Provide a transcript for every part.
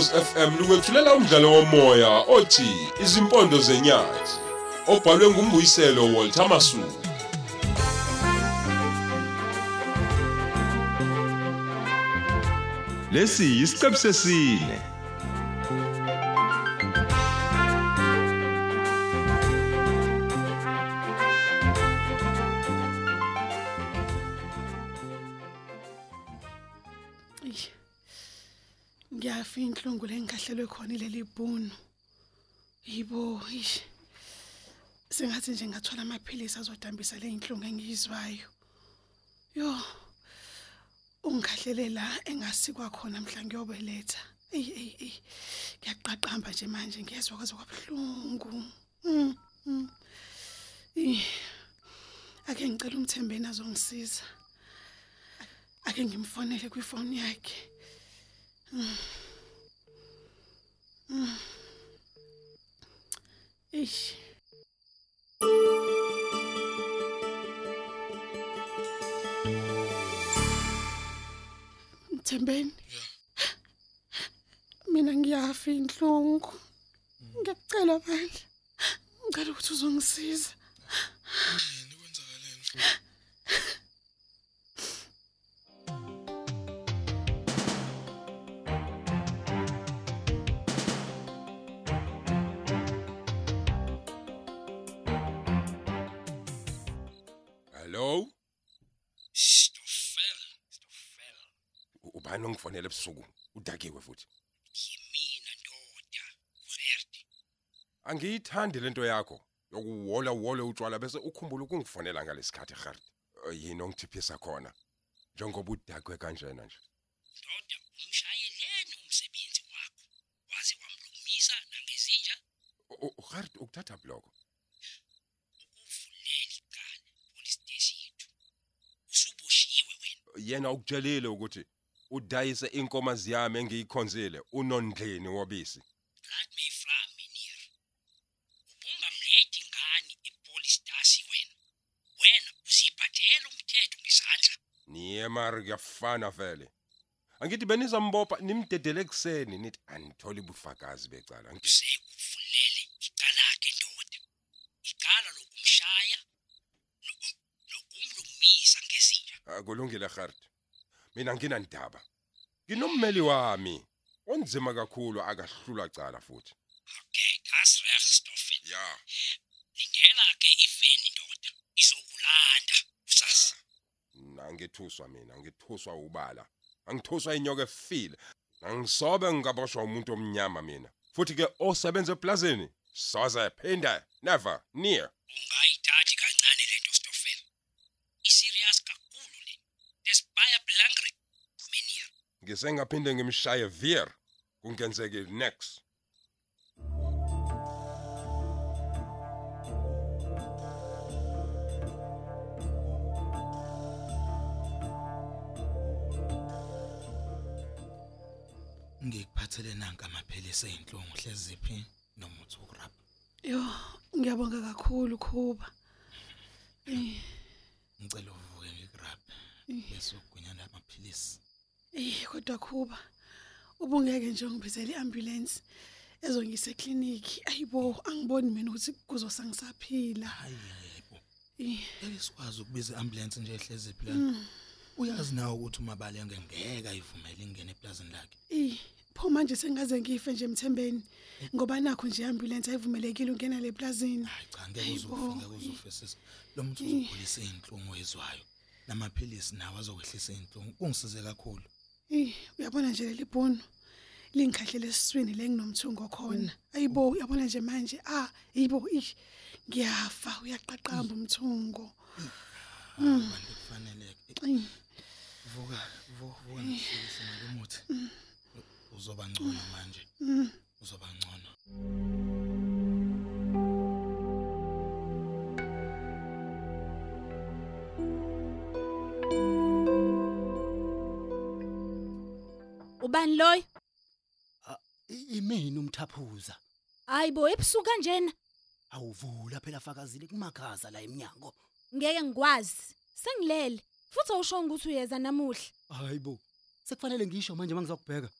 Ukhozi FM lukwethulela umdlalo womoya othi Izimpondo zenyathi obhalwe ngumbuyiselo Walter Masuku. Lesi isiqebu sesine. Ngiyafa inhlungu lengigahlelwe khona ileli bhunu. Yibo, ish. Sengathi nje ngathola amaphilisi azodambisa le inhlungu engiyizwayo. Yo. Ungikhahlele la engasikwa khona mhla ngiyobeletha. Ey ey ey. Ngiyaqaqamba nje manje ngiyezwa kwaze kwabuhlungu. Mm. mm. Eh. Ake ngicela umthembeni azongisiza. Ake ngimfonele kwifoni yakhe. Mm. Mm. Eish. Mthembeni. Mina ngiyafa inhlungu. Ngiyacela bandla. Ngicela ukuthi uzongisiza. Hello? Stofel, Stofel. U- Ubani ongifonela ebusuku? Udakiwe futhi. Yimina ndoda, uGert. Angiyithandi lento yakho yokuwola wole utshwala bese ukhumbula ukungifonela ngalesikhathi Gert. Yini ongithiphisa khona? Njengoba udakwe kanjena nje. Ndoda, umshayeleni umsebenzi wakho. Waze wamlungisa nangezinja Gert ukuthatha bloko. ukuvulela icala police station yethu. Usuboshiwe wena. Yena ukutshelile ukuthi udayise inkomazi yami engiyikhonzile unondleni wobisi. Laat my vra meneer. Ubungamlethi ngani epolice station wena? Wena usibhathela umthetho ngesandla. Niye mari kuyafana vele. Angithi benizambopha nimdedele ekseni nithi anitholi bufakazi becala. Angithi sekuvulele icala ke ndoda icala lokumshaya no- nokumlungisa ngezinja akulungile Gert. Mina nginandaba. Nginommeli wami onzima kakhulu akahlula cala futhi. okay das reg stoffen Ja. lindela ke iveni ndoda izokulanda usasi Nangithuswa mina, ngithuswa ubala. Angithuswa inyoka efile. Angisobe ngikaboshwa umuntu omnyama mina. Futhi ke osebenza eplazini soze phinda never near. ungayithathi menier Ngisengaphinde ngimshaye veer kungenzeki next. ngikuphathele nanka amaphilisi einhlungu hleziphi nomuthi wokurap Yo, ngiyabonga kakhulu Khuba. Ngicela uvuke ngikurap bese ugwinyana amaphilisi eh kodwa Khuba. Ubungeke nje ngibizele iambulance ezongisa eclinic. Ayibo, angiboni mina ukuthi kuzosangisaphila. hayi yebo Eh, eke sikwazi ukubiza iambulance nje ehleziphi lana uyazi nawe ukuthi umabalenge ngeke ayivumele ingene eplazini lakhe eh pho manje sengaze ngife nje emthembeni ngoba nakho nje iambulance ayivumelekile ukungena le plazini. hayi cha ngeke Hayibo. uzofika kuzofe sisi lo muntu uzogulisa izinhlungu ezwayo namaphilisi nawo azokwehlisa izinhlungu kungisize kakhulu Eh, uyabona nje leli bhono lingikhahlele esiswini le nginomthungo khona. Ayibo, uyabona nje manje? Ah, yibo ish. Ngiyafa uyaqaqamba umthungo. abantu kufanele Eh, vuka vuka vuka ngihlise ngalomuthi uzoba ngcono manje. Uzoba ngcono. Ubani loyo? imini umthaphuza Hayibo ebusuku kanjena. awuvula phela fakazile kumakhaza la eminyango Ngeke ngikwazi. Sengilele. Futhi awusho ukuthi uyeza namuhla. hayibo sekufanele ngisho manje mangizokubheka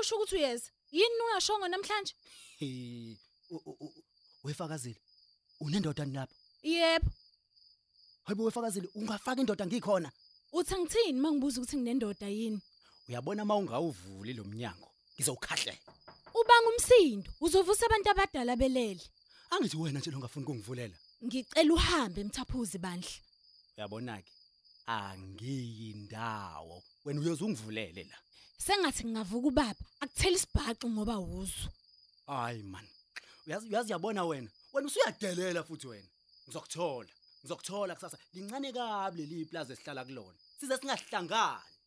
usho ukuthi uyeza yini ungashongo namhlanje He, u- u- u- wefakazile. Unendoda lapha. yebo Hayibo wefakazile ungafaka indoda ngikhona. uthi ngithini mangibuza ukuthi nginendoda yini Uyabona mawungawuvuli lo mnyango. Ngizowukhahlela. ubanga umsindo uzovusa abantu abadala belele Angithi wena nje longafuni ukungivulela. ngicela uhambe mthaphuzi bandla Uyabona ke? Angiyindawo. Wena uyoze ungivulele la. sengathi ngingavuka ubaba akuthela isibhaxu ngoba wuzo Hayi man. Uyazi uyazi yabona wena. Wena usuyadelela futhi wena. Ngizokuthola. Ngizokuthola kusasa. Lincane kabi leli plaza esihlala kulona. Size singahlangani.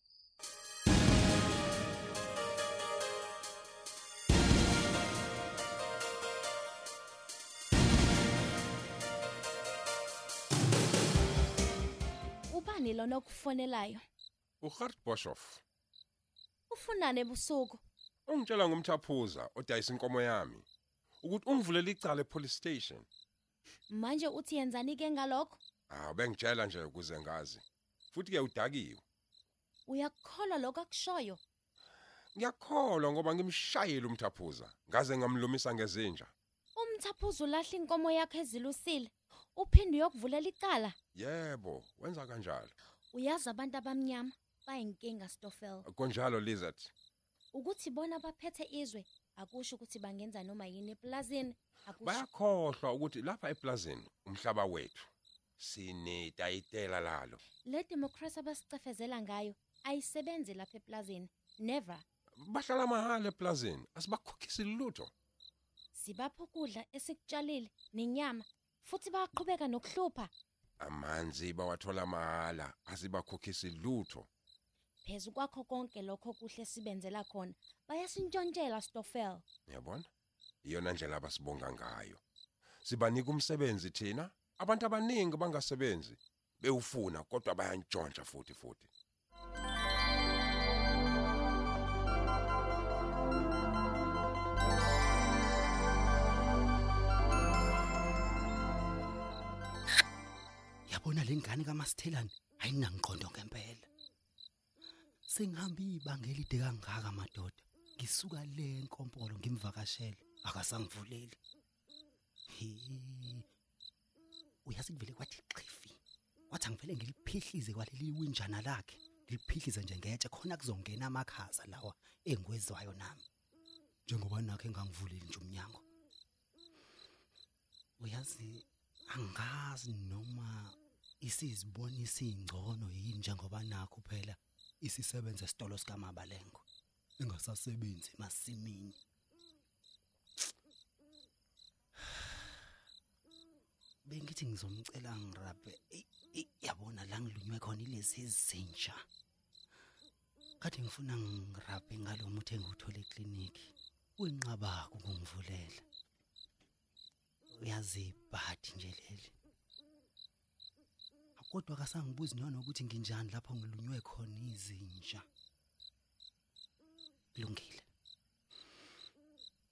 Lona okufonelayo uGert Boshoff. Ufunane ebusuku ungitshela ngumthaphuza odayisa inkomo yami ukuthi ungivulele icala epolice station. Manje uthi yenzani ke ngalokho? Ah bengitshela nje ukuze ngazi. Futhi ke udakiwe. Uyakukholwa lokho akushoyo? Ngiyakholwa ngoba ngimshayile umthaphuza. Ngaze ngamlumisa ngezinja. Umthaphuza ulahla inkomo yakhe ezilusile. Uphinde uyokuvulela icala yebo wenza kanjalo. Uyazi abantu abamnyama bayinkinga stofel konjalo lizard. Ukuthi bona baphethe izwe akusho ukuthi bangenza noma yini eplazini akusho bayakhohlwa ukuthi lapha eplazini umhlaba wethu sinetayitela lalo. Le democracy abasicefezela ngayo ayisebenzi lapha eplazini never. Bahlala mahala eplazini asibakhokhisi lutho. Sibapha ukudla esikutshalile nenyama futhi bayaqhubeka nokuhlupha amanzi bawathola mahala asibakhokhisi lutho phezu kwakho konke lokho kuhle sibenzela khona bayasintshontshela stofel Uyabona? Iyona ndlela abasibonga ngayo. Sibanika umsebenzi thina, abantu abaningi bangasebenzi bewufuna kodwa bayantshontsha futhi futhi. Yabona lengane kaMasithelane ayinangiqondo ngempela. Sengihambe ibanga elide kangaka madoda. Ngisuka le enkompolo ngimvakashele akasangivuleli. Uyazi kuvele kwathi xifi. Wathi angivele ngiliphihlize kwaleli winjana lakhe. Ngiliphihlize nje ngetshe khona kuzongena amakhaza lawa engwezwayo nami. Njengoba nakhe engangivuleli nje umnyango. Uyazi angazi noma isizibonisa ingcono yini njengoba nakho phela isisebenza esitolo sikaMabalengo? Engasasebenzi emasimini bengithi ngizomcela ngirabhe eyi, eyi, yabona la ngilunywe khona ilezi ezintsha. Kade ngifuna ngirabhe ngalo muthi engiwuthole ekliniki wenqabaka ukungivulela uyazi ibhadi nje leli. Kodwa kasangibuzi nona ukuthi nginjani lapho ngilunywe khona izinja. Kulungile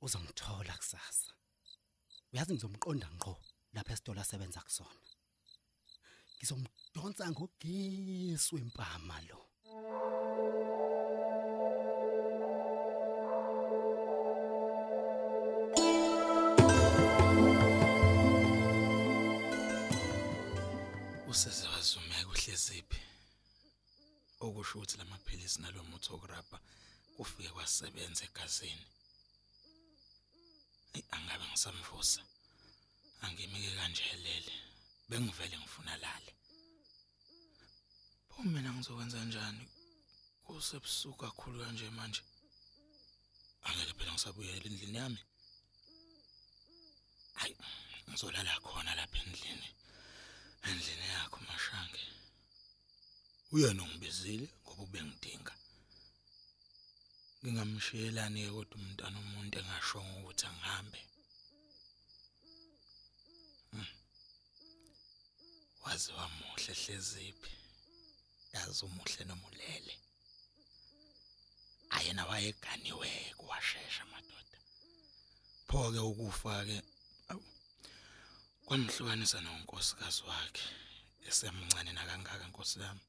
uzongithola kusasa. Uyazi ngizomqonda ngqo lapha esitolo asebenza kusona. Ngizomdonsa ngogesu empama lo. Useze wazumeka uhleziphi okusho ukuthi lamaphilisi nalomuthi wokurabha kufike kwasebenza egazini. Ey, angabe ngisamvusa. Angimike kanjelele. Bengivele ngifuna lale pho mina ngizokwenza njani? Kusebusuku kakhulu kanje manje. Angeke phela ngisabuyela endlini yami. Hayi ngizolala khona lapha endlini. Endlini yakho mashange uyena ongibizile ngoba ubengidinga ngingamshiyelani ke kodwa umntana umuntu engashongo ukuthi angihambe. Hmm. wazi wamuhle hleziphi yazi umuhle nomulele ayena wayeganiwe kuwashesha madoda. Pho ke ukufa ke awu, kwamhlukanisa nonkosikazi wakhe esemncane nakangaka nkosi yami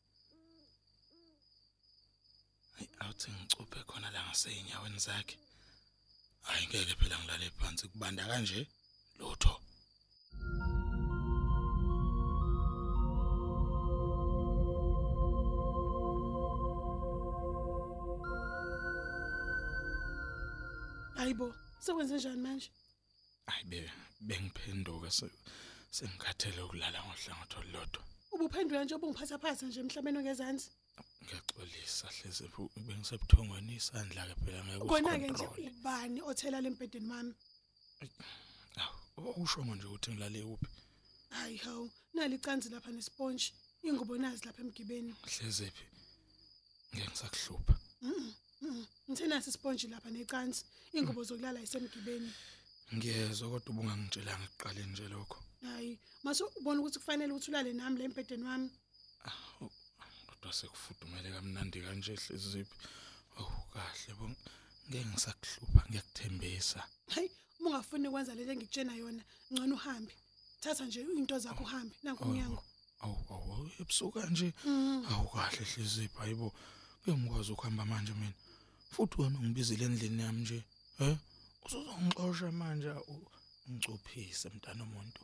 Hayi awuthi ngicuphe khona la ngaseyinyaweni zakhe. Hayi ngeke phela ngilale phansi kubanda kanje lutho. hayibo sekwenze njani manje Hayi be bengiphenduka se sengikhathele ukulala ngohlangothi olulodwa. ubuphendula nje obungiphathaphasa nje emhlabeni ongezansi Ngiyaxolisa hleze bu- bengisebuthongweni isandla ke phela ngeke kona-ke nje usicontrol. ubani othela lembhedeni wami Awu usho nje ukuthi ngilale uphi? hayi hawu nali icanzi lapha nespontshi ingubo nazi lapha emgibeni Hleze phi? Ngeke ngisakuhlupha. Mm, mm. ngithe nasi ispontshi lapha necansi ingubo zokulala isemgibeni Ngiyezwa kodwa ubungangitshelanga ekuqaleni nje lokho. hayi mase ubona ukuthi kufanele ukuthi ulale nami le embhedeni wami Kodwa sekufudumele kamnandi kanje hleziphi. Oh kahle bo. Ngeke ngisakuhlupha ngiyakuthembisa. hayi uma ungafuni ukwenza lento engikutshena yona ngcono uhambe thatha nje into zakho uhambe nanku umnyango Awu awu ebusuku kanje. Mm. Awu kahle hleziphi hayibo. Ngeke ngikwazi ukuhamba manje mina. Futhi wena ungibizile endlini yami nje. He? Usuzongixosha manje ungicuphise mntana omuntu.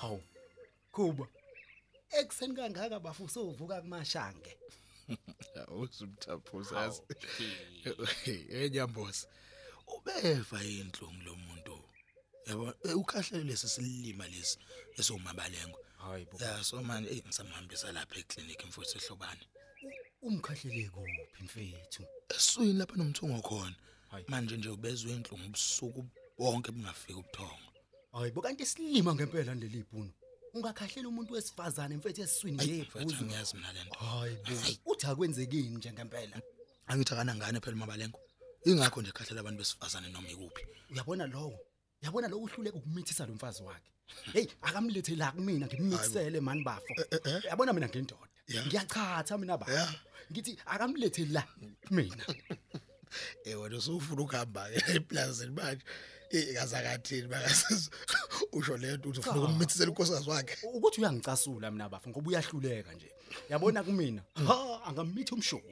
hawu kuba ekuseni kangaka bafu sovuka kumashange Awuzumthaphuzazi. Enyambosi. Ubeva inhlungu lo muntu. Yabo ukhahlele lesi silima lesi esomabalengo. hayibo Ya so manje eh ngisamhambisa lapha eclinic mfowethu ehlobane. umkhahlele kuphi mfethu Eswini lapha nomthungo khona. Hayi. Manje nje ubezwe inhlungu ubusuku bonke bungafika ubuthongo. hayibo kanti silima ngempela leli ibhunu ungakhahlela umuntu wesifazane mfethu esiswini nje Mfowethu ebhuzu ngiyazi mina lento. hayibo uthi akwenzekini nje ngempela Angithi akana ngane phela mabalengo. Ingakho nje khahlela abantu besifazane noma ikuphi. uyabona lowo yabona lo uhluleka ukumithisa lo mfazi wakhe hey akamlethe la kumina ngimmithisele mani bafo yabona mina ngindoda Yeah. ngiyachatha mina bafo Yeah. ngithi akamlethe la mina Eh wena usufuna ukuhamba ke eplazini manje. Eh kazakathini bakasiza. Usho lento uthi ufuna ukummithisela unkosikazi wakhe. ukuthi uyangicasula mina bafo ngoba uyahluleka nje yabona kumina ha angamithi umshubo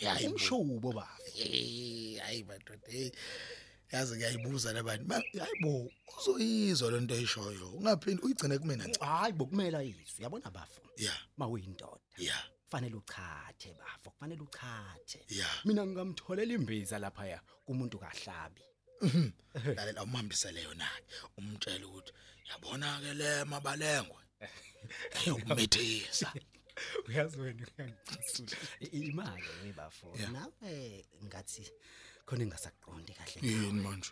Hayibo. umshubo bafo Eh hayi madoda hey. Yazi ngiyayibuza labantu. Hayibo uzoyizwa lento ayishoyo. Ungaphindi uyigcine kumina nje. hayi bokumela izwi yabona bafo Yeah. mawuyindoda Yeah. kufanele uchathe bafo kufanele uchathe Yeah. mina ngingamtholela imbiza lapha ya kumuntu kahlabi lalela umhambise leyo nakhe umtshela ukuthi yabona ke le mabalengwe eyokumithisa uyazi wena uyangicasula imali webafo Yeah. nawe ngathi khona engasaqondi kahle yini manje?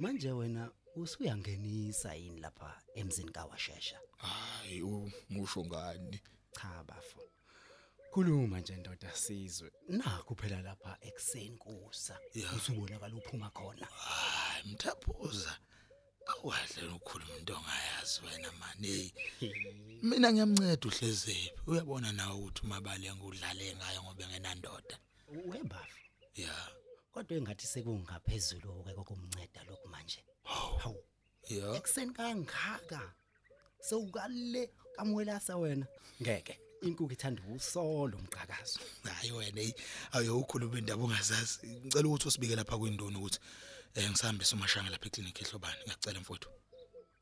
Manje wena usuyangenisa yini lapha emzini kawashesha? Hayi umusho ngani? Cha bafo. Khuluma nje ndoda sizwe. Nakho phela lapha ekseni kusa Yeah. usubonakala uphuma khona. Hayi mthaphuza awahle ukukhuluma into ongayazi wena mani mina ngiyamnceda uhleziphi uyabona nawe ukuthi umabale ngudlale ngayo ngoba engenandoda. Webafo yeah kodwa engathi sekungaphezulu ke kokumnceda lokhu manje. Hawu yeah ekseni kangaka sewukale kamwelasa wena. Ngeke inkukhu ithanda usolo umqhakazo hayi wena hey ayokhuluma indaba ongazazi. Ngicela ukuthi usibike lapha kwindoni ukuthi eh ngisahambisa umashanga lapha eclinic ehlobani ngiyacela mfowethu.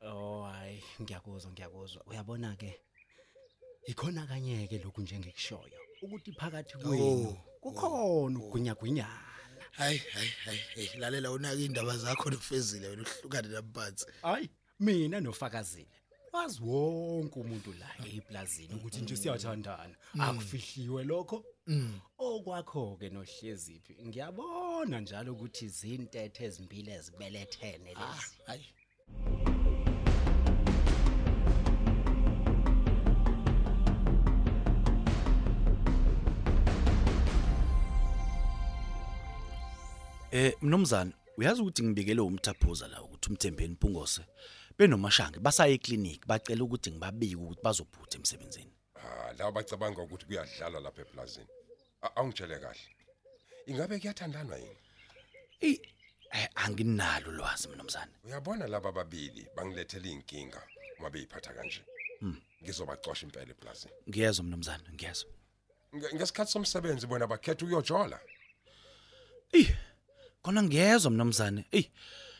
Oh hayi ngiyakuzwa ngiyakuzwa. Uyabona ke ikhona kanye ke lokhu njengekushoyo. Ukuthi phakathi kwenu Oh, kukhona ugunyagwinyana hayi hayi hayi hey lalela unaka indaba zakho nofezile wena uhlukane namphansi hayi mina nofakazile. Wazi wonke umuntu la eplazini ukuthi nje siyathandana. Akufihliwe lokho? Okwakho ke nohleziphi ngiyabona njalo ukuthi izintethe ezimbili ezibelethene lezi. Hayi. Eh mnumzana uyazi ukuthi ngibikele umthaphuza la ukuthi umthembeni Mpungose benomashange basaya eclinic bacela ukuthi ngibabike ukuthi bazophutha emsebenzini. Ah, laba bacabanga ukuthi kuyadlalwa lapha eplazini. A- Awungitshele kahle. Ingabe kuyathandanwa yini? Ey Eh anginalo ulwazi mnumzane. uyabona laba babili bangilethela inkinga uma beyiphatha kanje Hmm. ngizobacosha impela eplazini Ngiyezwa mnumzane, ngiyezwa. Nge- ngesikhathi somsebenzi bona bakhetha ukuyojola Eh khona ngiyezwa mnumzane. Eh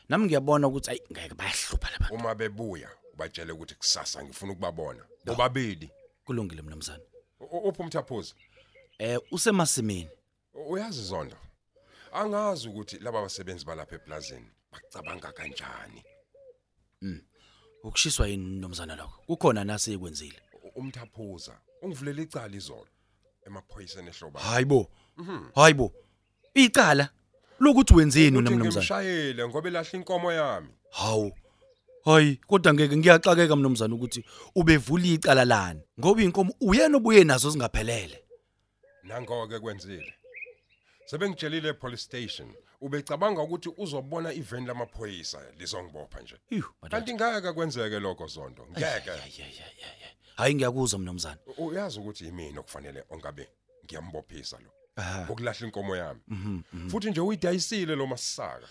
nami ngiyabona ukuthi ayi ngeke bayahlupha labantu. uma bebuya ubatshele ukuthi kusasa ngifuna ukubabona bobabili Kulungile mnumzane. Uphi umthaphuzi Eh usemasimini. uyazi zondo angazi ukuthi laba basebenzi balapha eplazini bacabanga kanjani Ukushiswa yini mnumzane lokho? Kukhona nasi ekwenzile. U- umthaphuza ungivulela icala izolo emaphoyiseni ehloba Hayibo. Hayibo. Icala lokuthi wenzeni ukuthi mnumzane? ngimshayele ngoba elahla inkomo yami Hawu. Hayi, kodwa ngeke ngiyaxakeka mnumzane ukuthi ubevula icala lani. Ngoba inkomo uyena obuye nazo zingaphelele. nangoke kwenzile sebengitshelile epolice station ubecabanga ukuthi uzobona iveni lamaphoyisa lizongibopha nje Yuh, kanti ngeke kwenzeke lokho zonto ngeke Hayi ngiyakuzwa mnumzane. U- uyazi ukuthi yimina okufanele ongabe ngiyambophisa lo Aha. ngokulahla inkomo yami Mhm. mhm. futhi nje uyidayisile lo masisaka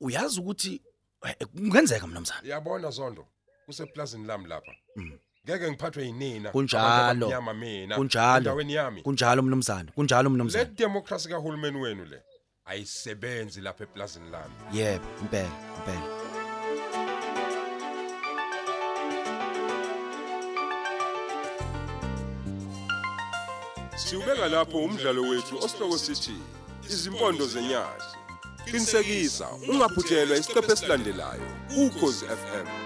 Uyazi ukuthi eh, kungenzeka mnumzane. yabona zondo kuseplazini lami lapha Mm. ngeke ngiphathwe yinina Kunjalo. abamnyama mina Kunjalo. endaweni yami Kunjalo mnumzane. Kunjalo le mnumzane. democracy kahulumeni wenu le ayisebenzi lapha eplazini lami Yebo, impela, impela. Siubeka lapho umdlalo wethu osihloko sithi izimpondo zenyasi. Qinisekisa ungaphuthelwa isiqephu esilandelayo ukhozi FM.